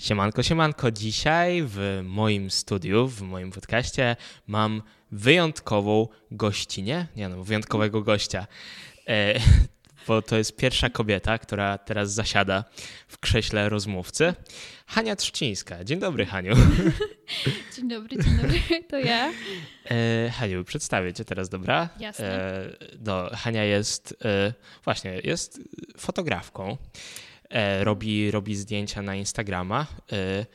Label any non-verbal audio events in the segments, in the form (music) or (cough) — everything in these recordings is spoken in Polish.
Siemanko, siemanko. Dzisiaj w moim studiu, w moim podcaście mam wyjątkową gościnię, nie no, wyjątkowego gościa, e, bo to jest pierwsza kobieta, która teraz zasiada w krześle rozmówcy. Hania Trzcińska. Dzień dobry, Haniu. (laughs) Dzień dobry, dzień dobry, to ja. E, Haniu, przedstawię cię teraz, dobra? Jasne. E, no, Hania jest, e, właśnie, jest fotografką. E, robi, robi zdjęcia na Instagrama. E,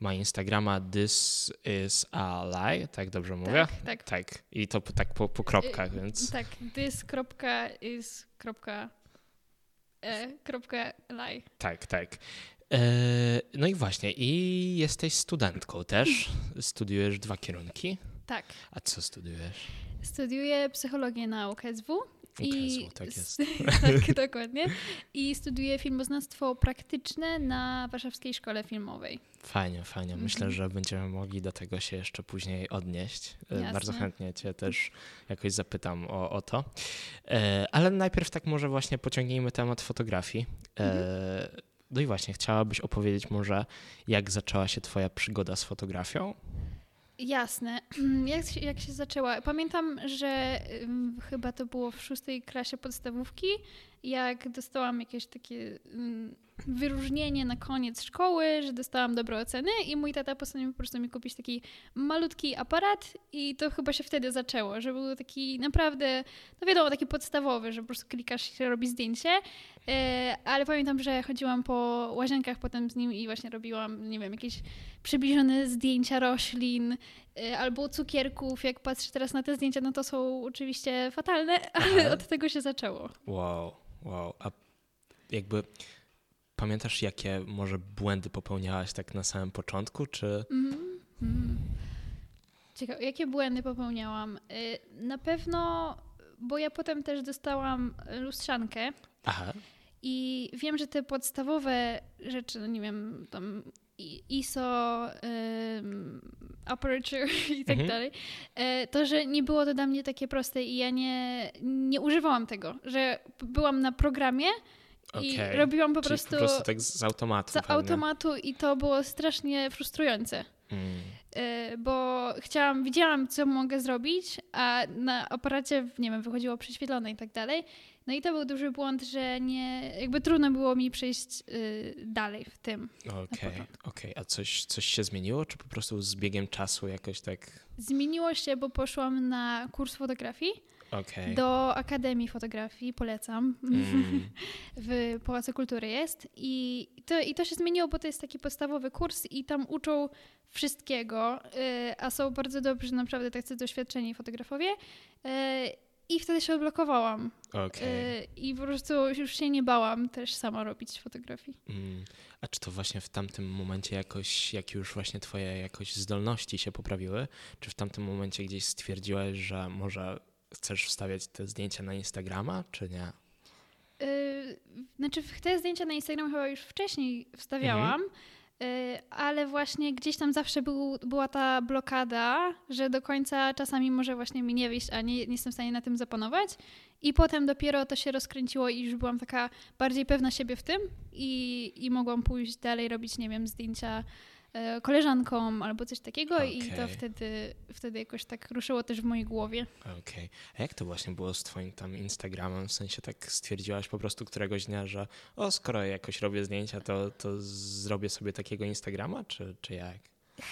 ma Instagrama This is a lie, tak dobrze mówię? Tak, tak. Tak, i to tak po, po kropkach, więc Tak, this kropka is kropka e, kropka lie. tak, tak. E, no i właśnie, i jesteś studentką też. (laughs) Studiujesz dwa kierunki. Tak. A co studiujesz? Studiuję psychologię na UKSW. UKSW, tak jest. (laughs) tak, dokładnie. I studiuję filmoznawstwo praktyczne na Warszawskiej Szkole Filmowej. Fajnie, fajnie. Myślę, Mhm. że będziemy mogli do tego się jeszcze później odnieść. E, Jasne. Bardzo chętnie Cię też jakoś zapytam o, o to. E, Ale najpierw tak może właśnie pociągnijmy temat fotografii. E, No i właśnie, chciałabyś opowiedzieć może, jak zaczęła się Twoja przygoda z fotografią? Jasne. (clears throat) Jak, się- jak się zaczęła? Pamiętam, że ym, chyba to było w szóstej klasie podstawówki, jak dostałam jakieś takie ym, wyróżnienie na koniec szkoły, że dostałam dobre oceny i mój tata postanowił po prostu mi kupić taki malutki aparat i to chyba się wtedy zaczęło, że był taki naprawdę, no wiadomo, taki podstawowy, że po prostu klikasz i się robi zdjęcie, e, ale pamiętam, że chodziłam po łazienkach potem z nim i właśnie robiłam, nie wiem, jakieś przybliżone zdjęcia roślin, y, albo cukierków. Jak patrzę teraz na te zdjęcia, no to są oczywiście fatalne, ale Aha. od tego się zaczęło. Wow, wow. A jakby pamiętasz, jakie może błędy popełniałaś tak na samym początku, czy... Mhm. Mhm. Ciekawe, jakie błędy popełniałam? Y, Na pewno, bo ja potem też dostałam lustrzankę Aha, i wiem, że te podstawowe rzeczy, no nie wiem, tam ISO, aperture (laughs) i tak Mhm. dalej, e, to, że nie było to dla mnie takie proste i ja nie, nie używałam tego, że byłam na programie i okej. robiłam po Czyli prostu, po prostu tak z automatu z pewnie. automatu i to było strasznie frustrujące. Mm. E, bo chciałam, widziałam, co mogę zrobić, a na aparacie, nie wiem, wychodziło prześwietlone i tak dalej. No i to był duży błąd, że nie, jakby trudno było mi przejść y, dalej w tym. Okej, początku. okej. A coś, coś się zmieniło, czy po prostu z biegiem czasu jakoś tak... Zmieniło się, bo poszłam na kurs fotografii Okej. do Akademii Fotografii, polecam. Mm. (laughs) w Pałacu Kultury jest. I to, I to się zmieniło, bo to jest taki podstawowy kurs i tam uczą wszystkiego, y, a są bardzo dobrzy, naprawdę tacy doświadczeni fotografowie. Y, I wtedy się odblokowałam. Okej. Y, I po prostu już się nie bałam też sama robić fotografii. Mm. A czy to właśnie w tamtym momencie jakoś, jak już właśnie twoje jakoś zdolności się poprawiły, czy w tamtym momencie gdzieś stwierdziłaś, że może chcesz wstawiać te zdjęcia na Instagrama, czy nie? Y, Znaczy, te zdjęcia na Instagram chyba już wcześniej wstawiałam, y, ale właśnie gdzieś tam zawsze był, była ta blokada, że do końca czasami może właśnie mi nie wyjść, a nie, nie jestem w stanie na tym zapanować. I potem dopiero to się rozkręciło i już byłam taka bardziej pewna siebie w tym i, i mogłam pójść dalej robić, nie wiem, zdjęcia y, koleżankom albo coś takiego i to wtedy, wtedy jakoś tak ruszyło też w mojej głowie. Okej. A jak to właśnie było z twoim tam Instagramem? W sensie tak stwierdziłaś po prostu któregoś dnia, że o, skoro jakoś robię zdjęcia, to, to zrobię sobie takiego Instagrama, czy, czy jak?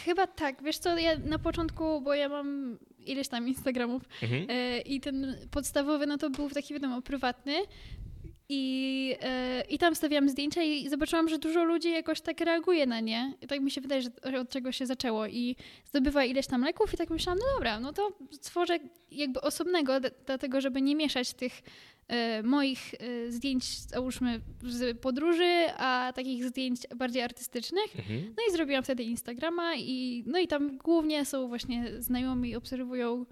Chyba tak. Wiesz co, ja na początku, bo ja mam ileś tam Instagramów Mhm. e, i ten podstawowy, no to był taki wiadomo prywatny i, e, i tam stawiałam zdjęcia i zobaczyłam, że dużo ludzi jakoś tak reaguje na nie. I tak mi się wydaje, że od czego się zaczęło i zdobywa ileś tam leków i tak myślałam, no dobra, no to stworzę jakby osobnego, dlatego żeby nie mieszać tych e, moich e, zdjęć, załóżmy z podróży, a takich zdjęć bardziej artystycznych. Mhm. No i zrobiłam wtedy Instagrama i no i tam głównie są właśnie znajomi, obserwują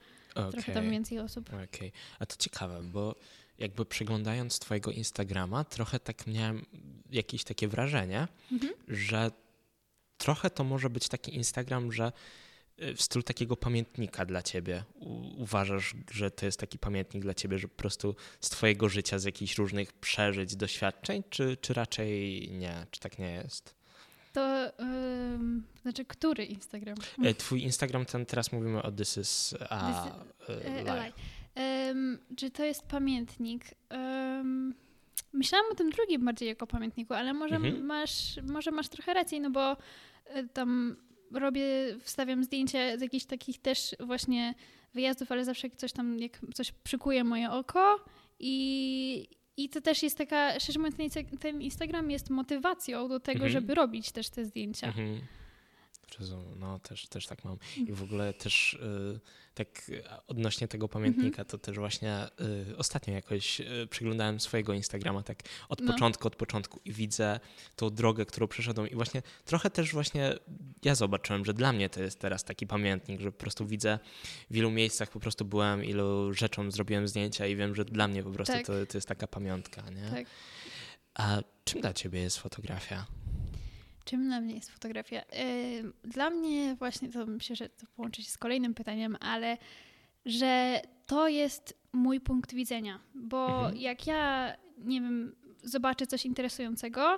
trochę tam więcej osób. Okej, a to ciekawe, bo jakby przeglądając twojego Instagrama, trochę tak miałem jakieś takie wrażenie, Mhm. że trochę to może być taki Instagram, że y, w stylu takiego pamiętnika dla ciebie. U- uważasz, że to jest taki pamiętnik dla ciebie, że po prostu z twojego życia, z jakichś różnych przeżyć, doświadczeń, czy, czy raczej nie, czy tak nie jest? To Um, znaczy, który Instagram? E, twój Instagram, ten teraz mówimy o This is a, This is, czy to jest pamiętnik? Um, myślałam o tym drugim bardziej jako pamiętniku, ale może, mhm. masz, może masz trochę racji, no bo tam robię, wstawiam zdjęcia z jakichś takich też właśnie wyjazdów, ale zawsze coś tam, jak coś przykuje moje oko i, i to też jest taka, szczerze mówiąc, ten Instagram jest motywacją do tego, mhm. żeby robić też te zdjęcia. Mhm. No, też, też tak mam. I w ogóle też y, tak odnośnie tego pamiętnika, to też właśnie y, ostatnio jakoś y, przyglądałem swojego Instagrama tak od no. początku, od początku i widzę tą drogę, którą przeszedłem i właśnie trochę też właśnie ja zobaczyłem, że dla mnie to jest teraz taki pamiętnik, że po prostu widzę w ilu miejscach po prostu byłem, ilu rzeczom zrobiłem zdjęcia i wiem, że dla mnie po prostu tak. to, to jest taka pamiątka, nie? Tak. A czym dla ciebie jest fotografia? Czym dla mnie jest fotografia? Dla mnie właśnie, to myślę, że to połączy się z kolejnym pytaniem, ale że to jest mój punkt widzenia, bo mhm. jak ja, nie wiem, zobaczę coś interesującego,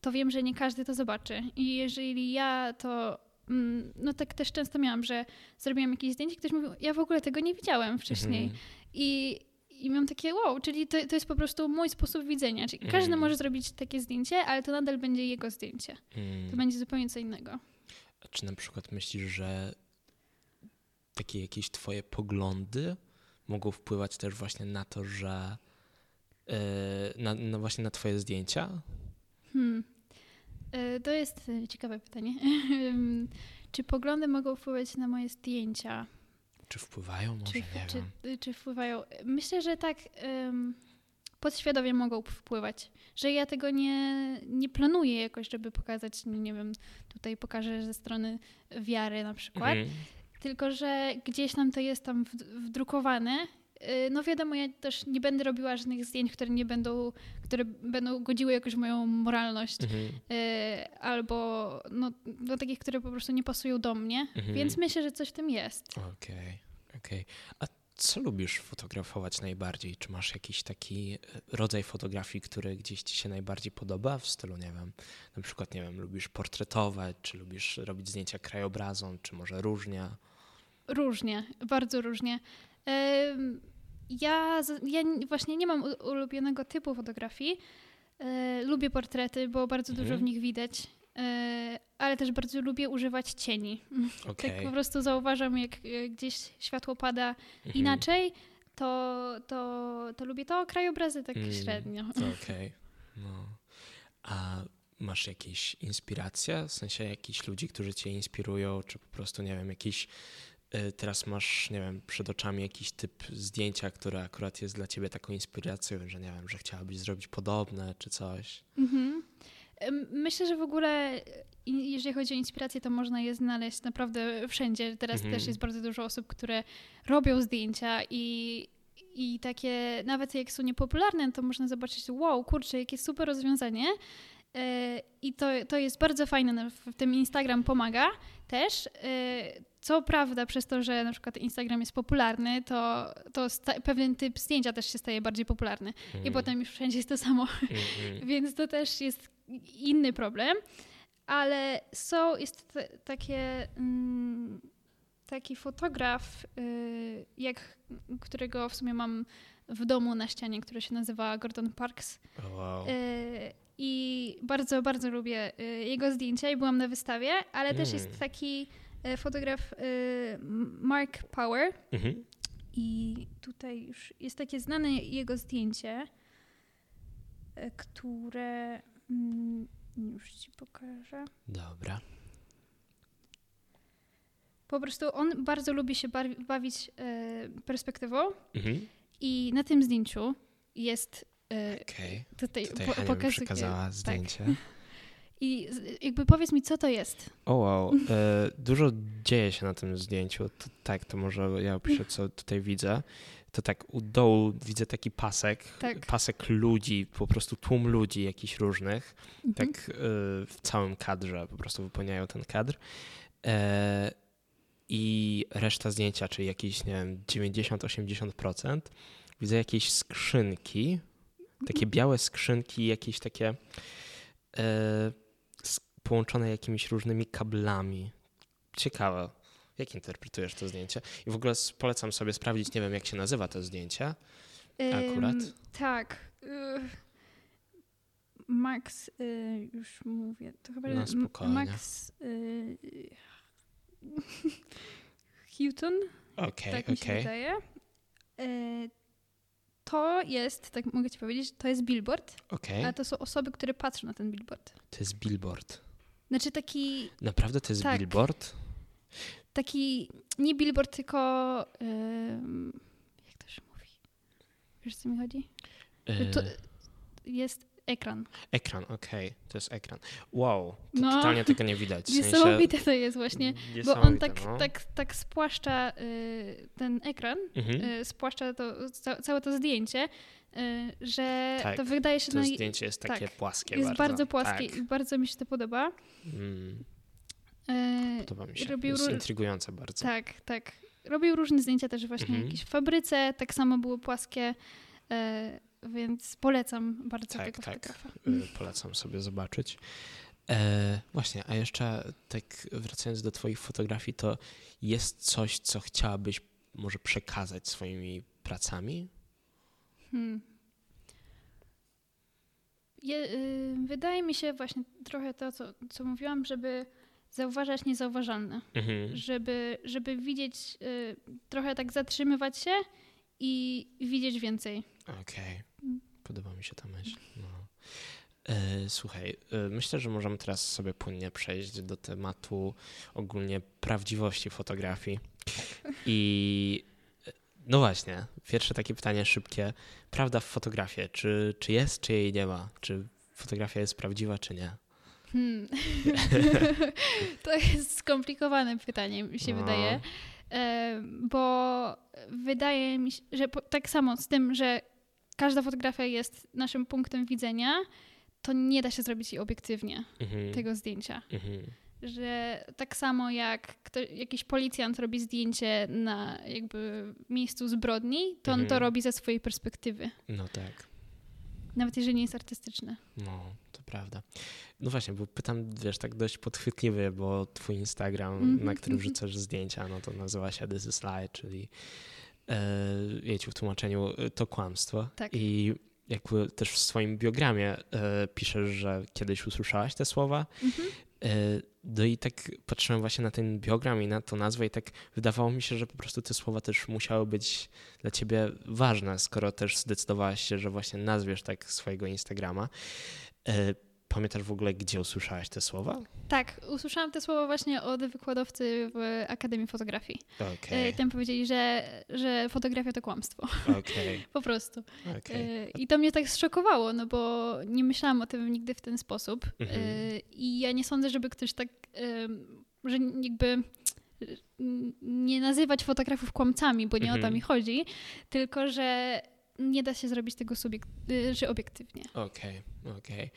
to wiem, że nie każdy to zobaczy. I jeżeli ja to mm, no tak też często miałam, że zrobiłam jakieś zdjęcie, ktoś mówił, ja w ogóle tego nie widziałem wcześniej. Mhm. I i mam takie wow, czyli to, to jest po prostu mój sposób widzenia. Czyli każdy mm. może zrobić takie zdjęcie, ale to nadal będzie jego zdjęcie. Mm. To będzie zupełnie co innego. A czy na przykład myślisz, że takie jakieś twoje poglądy mogą wpływać też właśnie na to, że yy, na, na, właśnie na twoje zdjęcia? Hmm. Yy, to jest ciekawe pytanie. (laughs) czy poglądy mogą wpływać na moje zdjęcia? Czy wpływają? Może czy, nie czy, wiem. Czy wpływają? Myślę, że tak um, podświadomie mogą wpływać. Że ja tego nie, nie planuję jakoś, żeby pokazać, nie wiem, tutaj pokażę ze strony wiary na przykład. Mhm. Tylko, że gdzieś tam to jest tam wdrukowane no wiadomo, ja też nie będę robiła żadnych zdjęć, które nie będą, które będą godziły jakoś moją moralność, mhm. y, albo no, no, takich, które po prostu nie pasują do mnie, mhm. więc myślę, że coś w tym jest. Okej. Okay. Okej. Okay. A co lubisz fotografować najbardziej? Czy masz jakiś taki e, rodzaj fotografii, który gdzieś ci się najbardziej podoba w stylu, nie wiem, na przykład, nie wiem, lubisz portretować, czy lubisz robić zdjęcia krajobrazom, czy może różnie? Różnie, bardzo różnie. Ja, ja właśnie nie mam ulubionego typu fotografii. E, lubię portrety, bo bardzo mhm. dużo w nich widać. E, ale też bardzo lubię używać cieni. Okay. (laughs) Tak po prostu zauważam, jak e, gdzieś światło pada mhm. inaczej, to, to, to lubię to, krajobrazy tak mm. średnio. Okej. Okay. (laughs) No. A masz jakieś inspiracje? W sensie jakichś ludzi, którzy cię inspirują, czy po prostu, nie wiem, jakiś teraz masz, nie wiem, przed oczami jakiś typ zdjęcia, które akurat jest dla ciebie taką inspiracją, że nie wiem, że chciałabyś zrobić podobne, czy coś. Mhm. Myślę, że w ogóle jeżeli chodzi o inspirację, to można je znaleźć naprawdę wszędzie. Teraz mhm. też jest bardzo dużo osób, które robią zdjęcia i, i takie, nawet jak są niepopularne, to można zobaczyć, wow, kurczę, jakie super rozwiązanie. I to, to jest bardzo fajne, w tym Instagram pomaga też. E, co prawda, przez to, że na przykład Instagram jest popularny, to, to pewien typ zdjęcia też się staje bardziej popularny. I mhm. potem już wszędzie jest to samo. Mhm. (laughs) Więc to też jest inny problem. Ale są, jest takie, mm, taki fotograf, y, jak, którego w sumie mam w domu na ścianie, który się nazywa Gordon Parks. wow. Y, I bardzo, bardzo lubię y, jego zdjęcia i byłam na wystawie, ale mm. też jest taki y, fotograf y, Mark Power. Mhm. I tutaj już jest takie znane jego zdjęcie, które mm, już ci pokażę. Dobra. Po prostu on bardzo lubi się bawić perspektywą mhm. i na tym zdjęciu jest e, okay. tutaj, tutaj po, pokazuję, przekazała tak. zdjęcie. Tak. I jakby powiedz mi, co to jest? O wow, e, dużo dzieje się na tym zdjęciu. To, tak, to może ja opiszę, co tutaj widzę to tak u dołu widzę taki pasek, tak. pasek ludzi, po prostu tłum ludzi jakichś różnych, mhm. tak w całym kadrze po prostu wypełniają ten kadr. E, I reszta zdjęcia, czyli jakieś, nie wiem, 90-80%, widzę jakieś skrzynki, takie białe skrzynki, jakieś takie e, połączone jakimiś różnymi kablami. Ciekawe. Jak interpretujesz to zdjęcie? I w ogóle polecam sobie sprawdzić, nie wiem jak się nazywa to zdjęcie. Akurat? Ym, tak. y, Max, y, już mówię, to chyba No, spokojnie. Max y, Houghton, Okej, tak mi się wydaje. Y, To jest, tak mogę ci powiedzieć, to jest billboard, Okej. a to są osoby, które patrzą na ten billboard. To jest billboard. Znaczy taki, Naprawdę to jest Tak. billboard? taki nie billboard, tylko jak to się mówi? Wiesz, o co mi chodzi? E, To jest ekran. Ekran, okej. To jest ekran. Wow, to No. totalnie tego nie widać. W sensie- Niesamowite to jest właśnie, bo on tak, no. tak, tak spłaszcza y, ten ekran, Mhm. y, spłaszcza to, ca, całe to zdjęcie, y, że Tak, to wydaje się To na, zdjęcie jest takie tak, płaskie jest bardzo. bardzo, płaskie Tak. i bardzo mi się to podoba. Mm, Y, podoba mi się. Robił jest intrygujące bardzo. tak, tak. Robił różne zdjęcia też właśnie Mhm. jakieś w fabryce, tak samo były płaskie, y, więc polecam bardzo Tak, tego tak. fotografa. Y, Polecam sobie zobaczyć. E, właśnie, a jeszcze tak wracając do Twoich fotografii, to jest coś, co chciałabyś może przekazać swoimi pracami? Hmm. Je, y, wydaje mi się właśnie trochę to, co, co mówiłam, żeby zauważać niezauważalne. Mhm. Żeby, żeby widzieć, y, trochę tak zatrzymywać się i widzieć więcej. Okej, Mm. Podoba mi się ta myśl. No. E, słuchaj, e, myślę, że możemy teraz sobie płynnie przejść do tematu ogólnie prawdziwości fotografii. I e, no właśnie, pierwsze takie pytanie szybkie. Prawda w fotografii, czy, czy jest, czy jej nie ma? Czy fotografia jest prawdziwa, czy nie? Hmm. (laughs) to jest skomplikowane pytanie, mi się No. wydaje. Bo wydaje mi się, że tak samo z tym, że każda fotografia jest naszym punktem widzenia, to nie da się zrobić jej obiektywnie, Mhm. tego zdjęcia. Mhm. Że tak samo jak kto, jakiś policjant robi zdjęcie na jakby miejscu zbrodni, to on to Mhm. robi ze swojej perspektywy. No tak. Nawet jeżeli nie jest artystyczne. No, to prawda. No właśnie, bo pytam, wiesz, tak dość podchwytliwie, bo twój Instagram, Mhm, na którym mhm. wrzucasz zdjęcia, no to nazywa się This is Lie, czyli wiecie, w tłumaczeniu e, to kłamstwo. Tak. I jakby też w swoim biogramie e, piszesz, że kiedyś usłyszałaś te słowa. Mhm. E, no i tak patrzyłem właśnie na ten biogram i na tą nazwę i tak wydawało mi się, że po prostu te słowa też musiały być dla ciebie ważne, skoro też zdecydowałaś się, że właśnie nazwiesz tak swojego Instagrama. Pamiętasz w ogóle, gdzie usłyszałaś te słowa? Tak, usłyszałam te słowa właśnie od wykładowcy w Akademii Fotografii. Okej, E, Tam powiedzieli, że, że fotografia to kłamstwo. okej, (laughs) Po prostu. okej. E, I to mnie tak zszokowało, no bo nie myślałam o tym nigdy w ten sposób. Mhm. E, I ja nie sądzę, żeby ktoś tak, że jakby nie nazywać fotografów kłamcami, bo nie o to Mhm. mi chodzi, tylko że nie da się zrobić tego subiek- y, że obiektywnie. Okej, okej.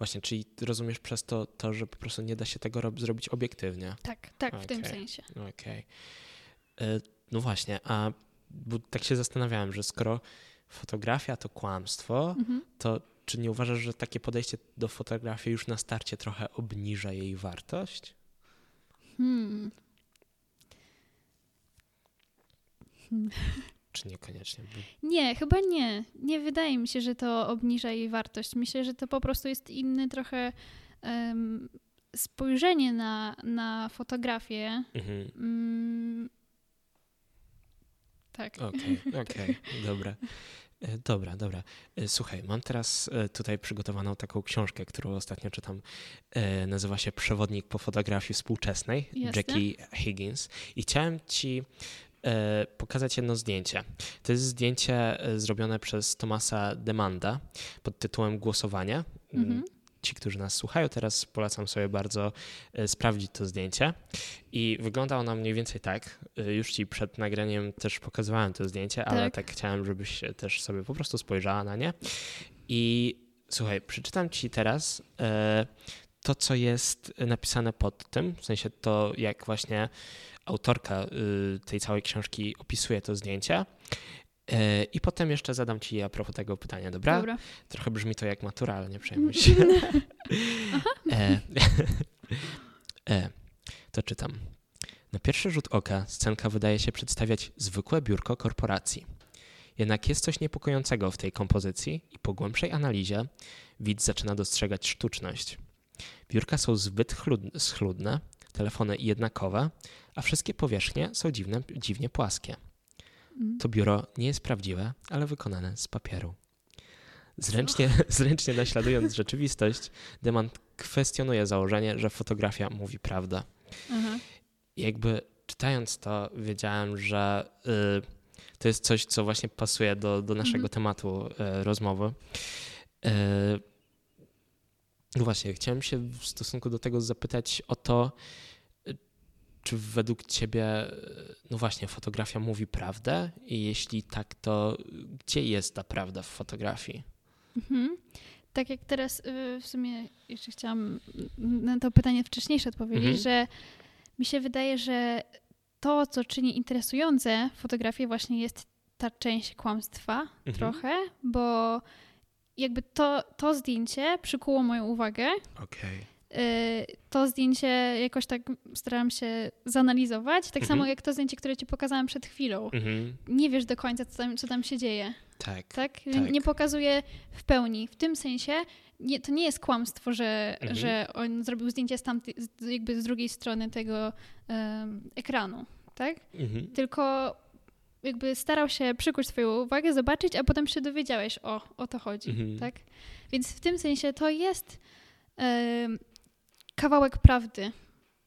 Właśnie, czyli rozumiesz przez to, to, że po prostu nie da się tego rob- zrobić obiektywnie. Tak, tak, w tym sensie. Okej. E, No właśnie, a bo tak się zastanawiałem, że skoro fotografia to kłamstwo, Mhm. to czy nie uważasz, że takie podejście do fotografii już na starcie trochę obniża jej wartość? Hmm. Czy niekoniecznie? Bo- Nie, chyba nie. Nie wydaje mi się, że to obniża jej wartość. Myślę, że to po prostu jest inny trochę em, spojrzenie na, na fotografię. Mhm. Mm, tak. Okej, (laughs) okej, dobra. E, Dobra, dobra. E, Słuchaj, mam teraz e, tutaj przygotowaną taką książkę, którą ostatnio czytam. Nazywa się Przewodnik po fotografii współczesnej Jasne. Jackie Higgins. I chciałem ci pokazać jedno zdjęcie. To jest zdjęcie e, zrobione przez Tomasa Demanda pod tytułem Głosowanie. Mhm. Ci, którzy nas słuchają, teraz polecam sobie bardzo e, sprawdzić to zdjęcie. I wygląda ono mniej więcej tak. E, Już ci przed nagraniem też pokazywałem to zdjęcie, ale Tak. tak chciałem, żebyś też sobie po prostu spojrzała na nie. I słuchaj, przeczytam ci teraz e, to, co jest napisane pod tym, w sensie to, jak właśnie autorka y, tej całej książki opisuje to zdjęcie. E, I potem jeszcze zadam ci a propos tego pytania, dobra? Dobra. Trochę brzmi to jak matura, ale nie przejmuj (laughs) się. e, (laughs) e, to czytam. Na pierwszy rzut oka scenka wydaje się przedstawiać zwykłe biurko korporacji. Jednak jest coś niepokojącego w tej kompozycji i po głębszej analizie widz zaczyna dostrzegać sztuczność. Biurka są zbyt schludne, telefony jednakowe, a wszystkie powierzchnie są dziwne, dziwnie płaskie. Mm. To biuro nie jest prawdziwe, ale wykonane z papieru. Zręcznie, (laughs) zręcznie naśladując rzeczywistość, Demant kwestionuje założenie, że fotografia mówi prawdę. Aha. Jakby czytając to, wiedziałem, że y, to jest coś, co właśnie pasuje do, do naszego Mhm. tematu y, rozmowy. Y, no właśnie, chciałem się w stosunku do tego zapytać o to, czy według ciebie, no właśnie, fotografia mówi prawdę? I jeśli tak, to gdzie jest ta prawda w fotografii? Mhm. Tak jak teraz y, w sumie jeszcze chciałam na to pytanie wcześniejsze odpowiedzieć, Mhm. że mi się wydaje, że to, co czyni interesujące fotografię, właśnie jest ta część kłamstwa Mhm. trochę, bo jakby to, to zdjęcie przykuło moją uwagę. Okej. To zdjęcie jakoś tak starałam się zanalizować, tak Mhm. samo jak to zdjęcie, które ci pokazałam przed chwilą. Mhm. Nie wiesz do końca, co tam, co tam się dzieje Tak. tak? Tak. Nie pokazuje w pełni. W tym sensie nie, to nie jest kłamstwo, że, Mhm. że on zrobił zdjęcie z tamtej, z- jakby z drugiej strony tego em, ekranu, tak? Mhm. Tylko jakby starał się przykuć twoją uwagę, zobaczyć, a potem się dowiedziałeś, o, o to chodzi, Mhm. tak? Więc w tym sensie to jest em, kawałek prawdy,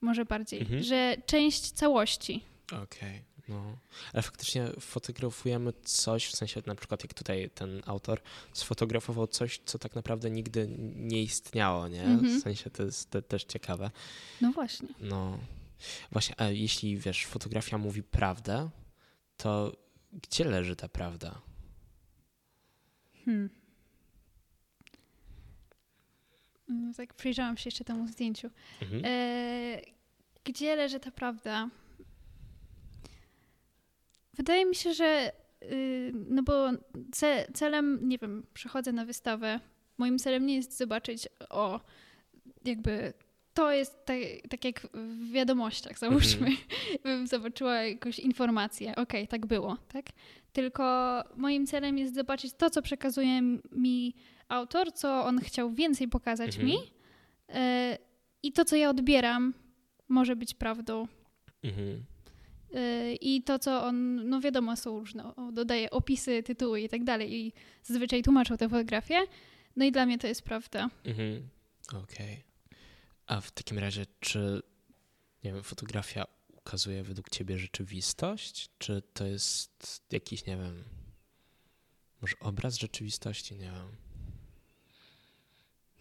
może bardziej, Mhm. że część całości. Okej, no. Ale faktycznie fotografujemy coś, w sensie na przykład jak tutaj ten autor sfotografował coś, co tak naprawdę nigdy nie istniało, nie? Mhm. W sensie to jest te, też ciekawe. No właśnie. No. Właśnie, a jeśli wiesz, fotografia mówi prawdę, to gdzie leży ta prawda? Hmm. Mm, Tak przyjrzałam się jeszcze temu zdjęciu. Mhm. E, gdzie leży ta prawda? Wydaje mi się, że y, no bo ce, celem, nie wiem, przychodzę na wystawę. Moim celem nie jest zobaczyć, o, jakby to jest tak, tak jak w wiadomościach, załóżmy, (laughs) bym zobaczyła jakąś informację, okej, tak było, tak? Tylko moim celem jest zobaczyć to, co przekazuje mi autor, co on chciał więcej pokazać Mhm. mi e, i to, co ja odbieram, może być prawdą. Mhm. E, I to, co on, no wiadomo, są różne, dodaje opisy, tytuły i tak dalej i zazwyczaj tłumaczą tę fotografię. No i dla mnie to jest prawda. Mhm. Okej. A w takim razie, czy nie wiem, fotografia ukazuje według ciebie rzeczywistość? Czy to jest jakiś, nie wiem, może obraz rzeczywistości? Nie wiem.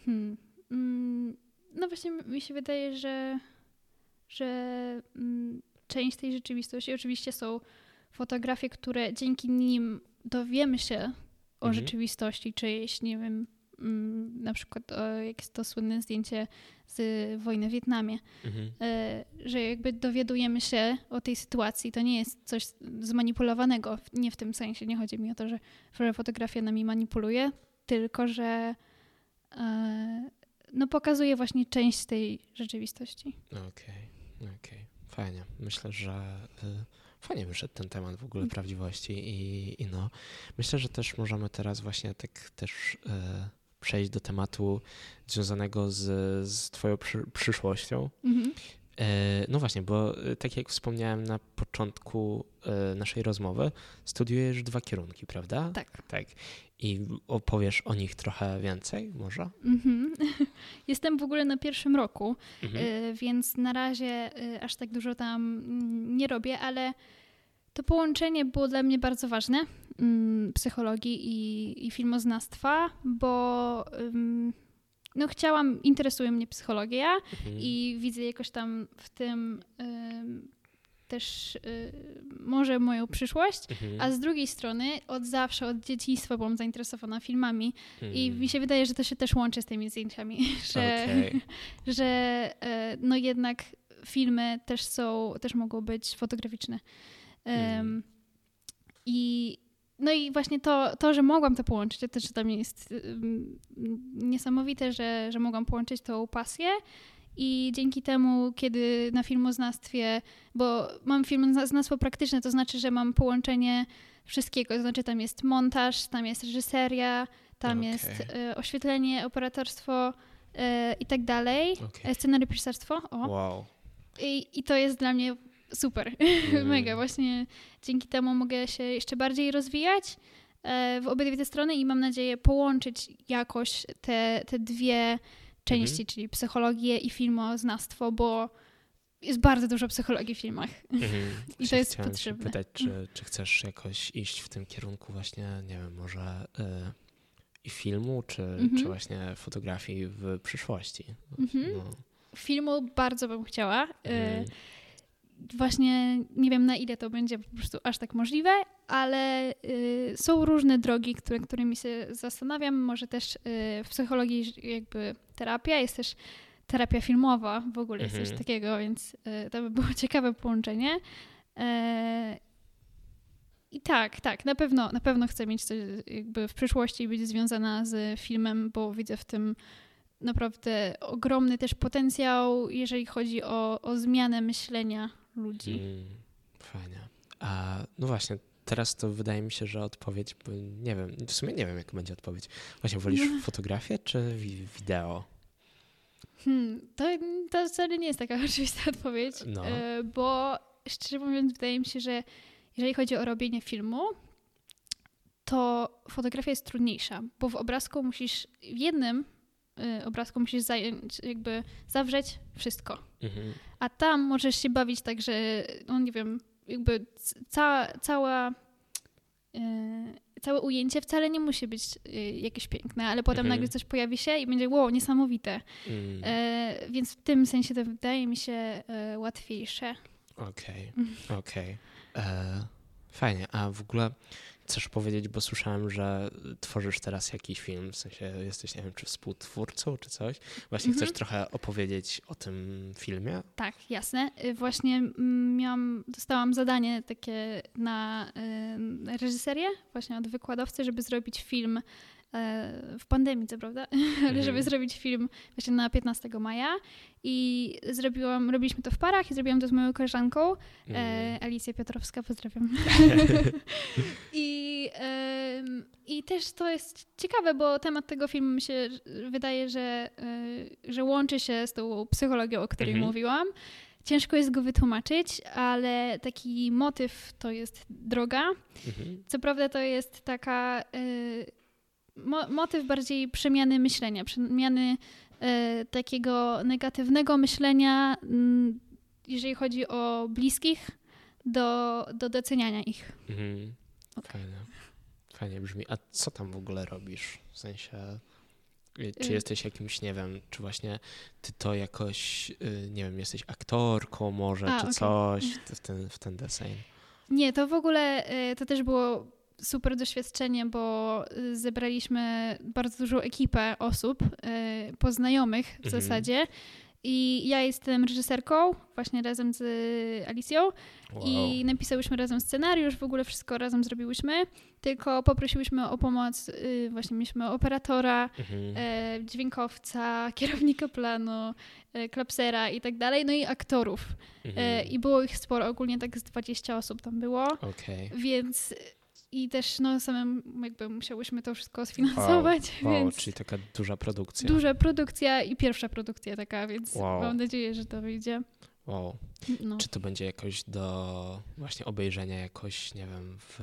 Hmm. Mm, no właśnie mi się wydaje, że, że mm, część tej rzeczywistości oczywiście są fotografie, które dzięki nim dowiemy się o Mhm. rzeczywistości czyjejś, nie wiem, mm, na przykład jak jest to słynne zdjęcie z wojny w Wietnamie, Mhm. e, że jakby dowiadujemy się o tej sytuacji. To nie jest coś zmanipulowanego, nie w tym sensie. Nie chodzi mi o to, że, fotografia nami manipuluje, tylko że no, pokazuje właśnie część tej rzeczywistości. Okej, okej. Fajnie. Myślę, że y, fajnie wyszedł ten temat w ogóle prawdziwości i, i no, myślę, że też możemy teraz właśnie tak też y, przejść do tematu związanego z, z twoją przy, przyszłością. Mhm. E, No właśnie, bo e, tak jak wspomniałem na początku e, naszej rozmowy, studiujesz dwa kierunki, prawda? Tak. Tak. I opowiesz o nich trochę więcej, może? Mhm. (laughs) Jestem w ogóle na pierwszym roku, Mhm. y, więc na razie y, aż tak dużo tam mm, nie robię, ale to połączenie było dla mnie bardzo ważne, mm, psychologii i, i filmoznawstwa, bo no chciałam, interesuje mnie psychologia Mhm. i widzę jakoś tam w tym ym, też y, może moją przyszłość, Mhm. a z drugiej strony od zawsze, od dzieciństwa byłam zainteresowana filmami i Mhm. mi się wydaje, że to się też łączy z tymi zdjęciami, (laughs) że, Okej. (laughs) że e, no jednak filmy też są, też mogą być fotograficzne. Mhm. I no i właśnie to, to, że mogłam to połączyć, to też dla mnie jest um, niesamowite, że, że mogłam połączyć tą pasję i dzięki temu, kiedy na filmoznawstwie, bo mam filmoznawstwo praktyczne, to znaczy, że mam połączenie wszystkiego, to znaczy tam jest montaż, tam jest reżyseria, tam okay. jest e, oświetlenie, operatorstwo e, i tak dalej, okay. E, scenariusz o. Wow. I, I to jest dla mnie super, (laughs) mm. mega. Właśnie dzięki temu mogę się jeszcze bardziej rozwijać w obydwie te strony i mam nadzieję połączyć jakoś te, te dwie części, mhm. czyli psychologię i filmoznawstwo, bo jest bardzo dużo psychologii w filmach. Mhm. (laughs) I to jest potrzebne. pytać, czy, (laughs) czy chcesz jakoś iść w tym kierunku właśnie, nie wiem, może y, i filmu, czy, mhm. czy właśnie fotografii w przyszłości? Mhm. No. Filmu bardzo bym chciała. Y, właśnie nie wiem na ile to będzie po prostu aż tak możliwe, ale y, są różne drogi, które, którymi się zastanawiam. Może też y, w psychologii jakby terapia, jest też terapia filmowa, w ogóle jest coś mhm. takiego, więc y, to by było (laughs) ciekawe połączenie. E, I tak, tak, na pewno, na pewno chcę mieć coś jakby w przyszłości być związana z filmem, bo widzę w tym naprawdę ogromny też potencjał, jeżeli chodzi o, o zmianę myślenia ludzi. Mm, fajnie. A no właśnie, teraz to wydaje mi się, że odpowiedź, nie wiem, w sumie nie wiem, jaka będzie odpowiedź. Właśnie wolisz no. (laughs) fotografię czy wideo? Hmm, to, to wcale nie jest taka (laughs) oczywista odpowiedź, no. E, bo szczerze mówiąc, wydaje mi się, że jeżeli chodzi o robienie filmu, to fotografia jest trudniejsza, bo w obrazku musisz, w jednym y, obrazku musisz zająć, jakby zawrzeć wszystko. Mhm. A tam możesz się bawić tak, że, no nie wiem, jakby ca, cała, y, całe ujęcie wcale nie musi być y, jakieś piękne, ale potem mhm. nagle coś pojawi się i będzie wow, niesamowite. Mm. E, więc w tym sensie to wydaje mi się e, łatwiejsze. Okej, okay. okej. Okay. E, fajnie. A w ogóle chcesz powiedzieć, bo słyszałem, że tworzysz teraz jakiś film, w sensie jesteś, nie wiem, czy współtwórcą, czy coś. Właśnie mhm. chcesz trochę opowiedzieć o tym filmie? Tak, jasne. Y, właśnie mm, miałam, dostałam zadanie takie na y, reżyserię, właśnie od wykładowcy, żeby zrobić film E, w pandemii, co prawda, (laughs) ale żeby mhm. zrobić film właśnie na 15 maja i zrobiłam, robiliśmy to w parach i zrobiłam to z moją koleżanką, mm. Alicja Piotrowska, pozdrawiam. (laughs) (laughs) I, też to jest ciekawe, bo temat tego filmu mi się wydaje, że, e, że łączy się z tą psychologią, o której -hmm. mówiłam. Ciężko jest go wytłumaczyć, ale taki motyw to jest droga. -hmm. Co prawda to jest taka mo motyw bardziej przemiany myślenia, przemiany e, takiego negatywnego myślenia, mm, jeżeli chodzi o bliskich, do, do doceniania ich. Mhm. Fajne. Fajnie brzmi. A co tam w ogóle robisz? W sensie, y, czy y. jesteś jakimś, nie wiem, czy właśnie ty to jakoś, y, nie wiem, jesteś aktorką może, A, czy okay. coś w ten, w ten deseń? Nie, to w ogóle to też było super doświadczenie, bo zebraliśmy bardzo dużą ekipę osób, poznajomych w mhm. zasadzie. I ja jestem reżyserką, właśnie razem z Alicją. Wow. I napisałyśmy razem scenariusz, w ogóle wszystko razem zrobiłyśmy. Tylko poprosiłyśmy o pomoc, y, właśnie mieliśmy operatora, mhm. E, dźwiękowca, (laughs) kierownika planu, e, klapsera i tak dalej, no i aktorów. E, mhm. I było ich sporo, ogólnie tak z 20 osób tam było. Okay. Więc i też no samym jakby musiałyśmy to wszystko sfinansować. Wow, więc czyli taka duża produkcja. Duża produkcja i pierwsza produkcja taka, więc wow. mam nadzieję, że to wyjdzie. Wow. No. Czy to będzie jakoś do właśnie obejrzenia jakoś, nie wiem, w,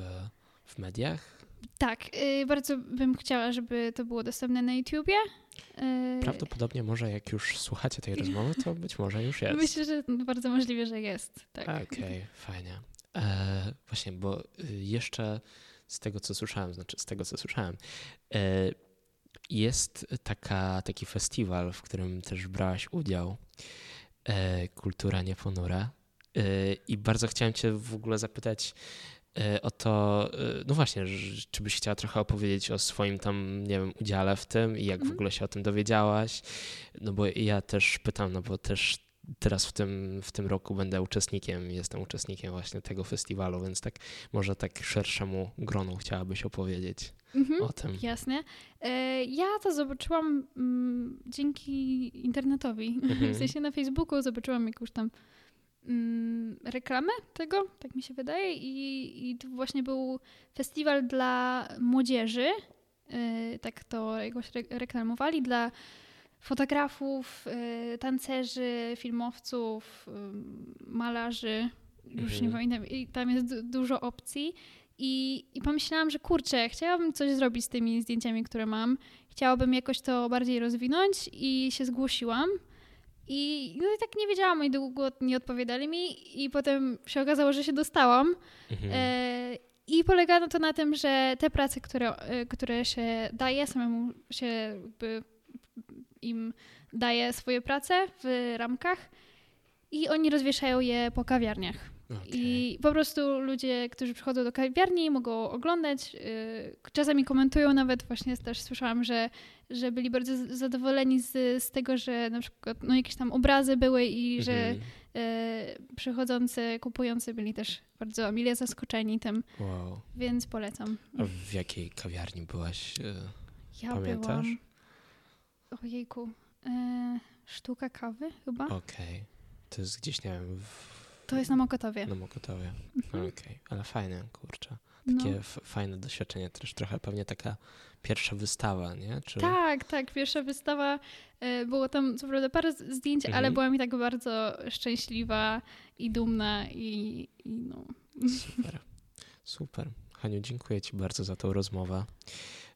w mediach? Tak, yy, bardzo bym chciała, żeby to było dostępne na YouTubie. Yy... Prawdopodobnie może jak już słuchacie tej (laughs) rozmowy, to być może już jest. Myślę, że bardzo możliwe, że jest. Tak. Okej, okay, fajnie. E, właśnie, bo y, jeszcze z tego, co słyszałem, znaczy z tego, co słyszałem, e, jest taka, taki festiwal, w którym też brałaś udział, e, Kultura Nieponura. E, I bardzo chciałem Cię w ogóle zapytać e, o to, e, no właśnie, czy byś chciała trochę opowiedzieć o swoim tam, nie wiem, udziale w tym i jak w mhm. ogóle się o tym dowiedziałaś. No bo ja też pytam, no bo też teraz w tym, w tym roku będę uczestnikiem, jestem uczestnikiem właśnie tego festiwalu, więc tak może tak szerszemu gronu chciałabyś opowiedzieć Mhm. o tym. Jasne. E, ja to zobaczyłam mm, dzięki internetowi. Mhm. (laughs) W sensie na Facebooku zobaczyłam jakąś tam mm, reklamę tego, tak mi się wydaje. I, I to właśnie był festiwal dla młodzieży. E, tak to jakoś re reklamowali dla fotografów, e, tancerzy, filmowców, em, malarzy. Już nie Mhm. pamiętam. I tam jest du- dużo opcji. I, I pomyślałam, że kurczę, chciałabym coś zrobić z tymi zdjęciami, które mam. Chciałabym jakoś to bardziej rozwinąć i się zgłosiłam. I, no i tak nie wiedziałam, i długo nie odpowiadali mi. I potem się okazało, że się dostałam. Mhm. E, I polegało to na tym, że te prace, które, e, które się daje, samemu się jakby im daje swoje prace w ramkach i oni rozwieszają je po kawiarniach. Okej. I po prostu ludzie, którzy przychodzą do kawiarni, mogą oglądać. yy, Czasami komentują nawet, właśnie też słyszałam, że, że byli bardzo zadowoleni z, z tego, że na przykład no, jakieś tam obrazy były i że Mhm. yy, przychodzący, kupujący byli też bardzo mile zaskoczeni tym, Wow. więc polecam. A w jakiej kawiarni byłaś? e, Ja Pamiętasz? byłam... Ojejku. Yy, sztuka kawy chyba? Okej. To jest gdzieś, nie wiem, w... To jest na Mokotowie. na Mokotowie. Mhm. Okej, ale fajne, kurczę. No. Takie f- fajne doświadczenie, też trochę pewnie taka pierwsza wystawa, nie? Czy... Tak, tak. Pierwsza wystawa, e, było tam co prawda parę zdjęć, Mhm. ale byłam i tak bardzo szczęśliwa i dumna i, i no. Super. Super. Haniu, dziękuję Ci bardzo za tą rozmowę.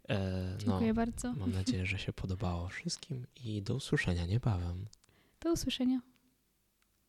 E, no, Dziękuję bardzo. mam nadzieję, że się podobało wszystkim i do usłyszenia niebawem. Do usłyszenia.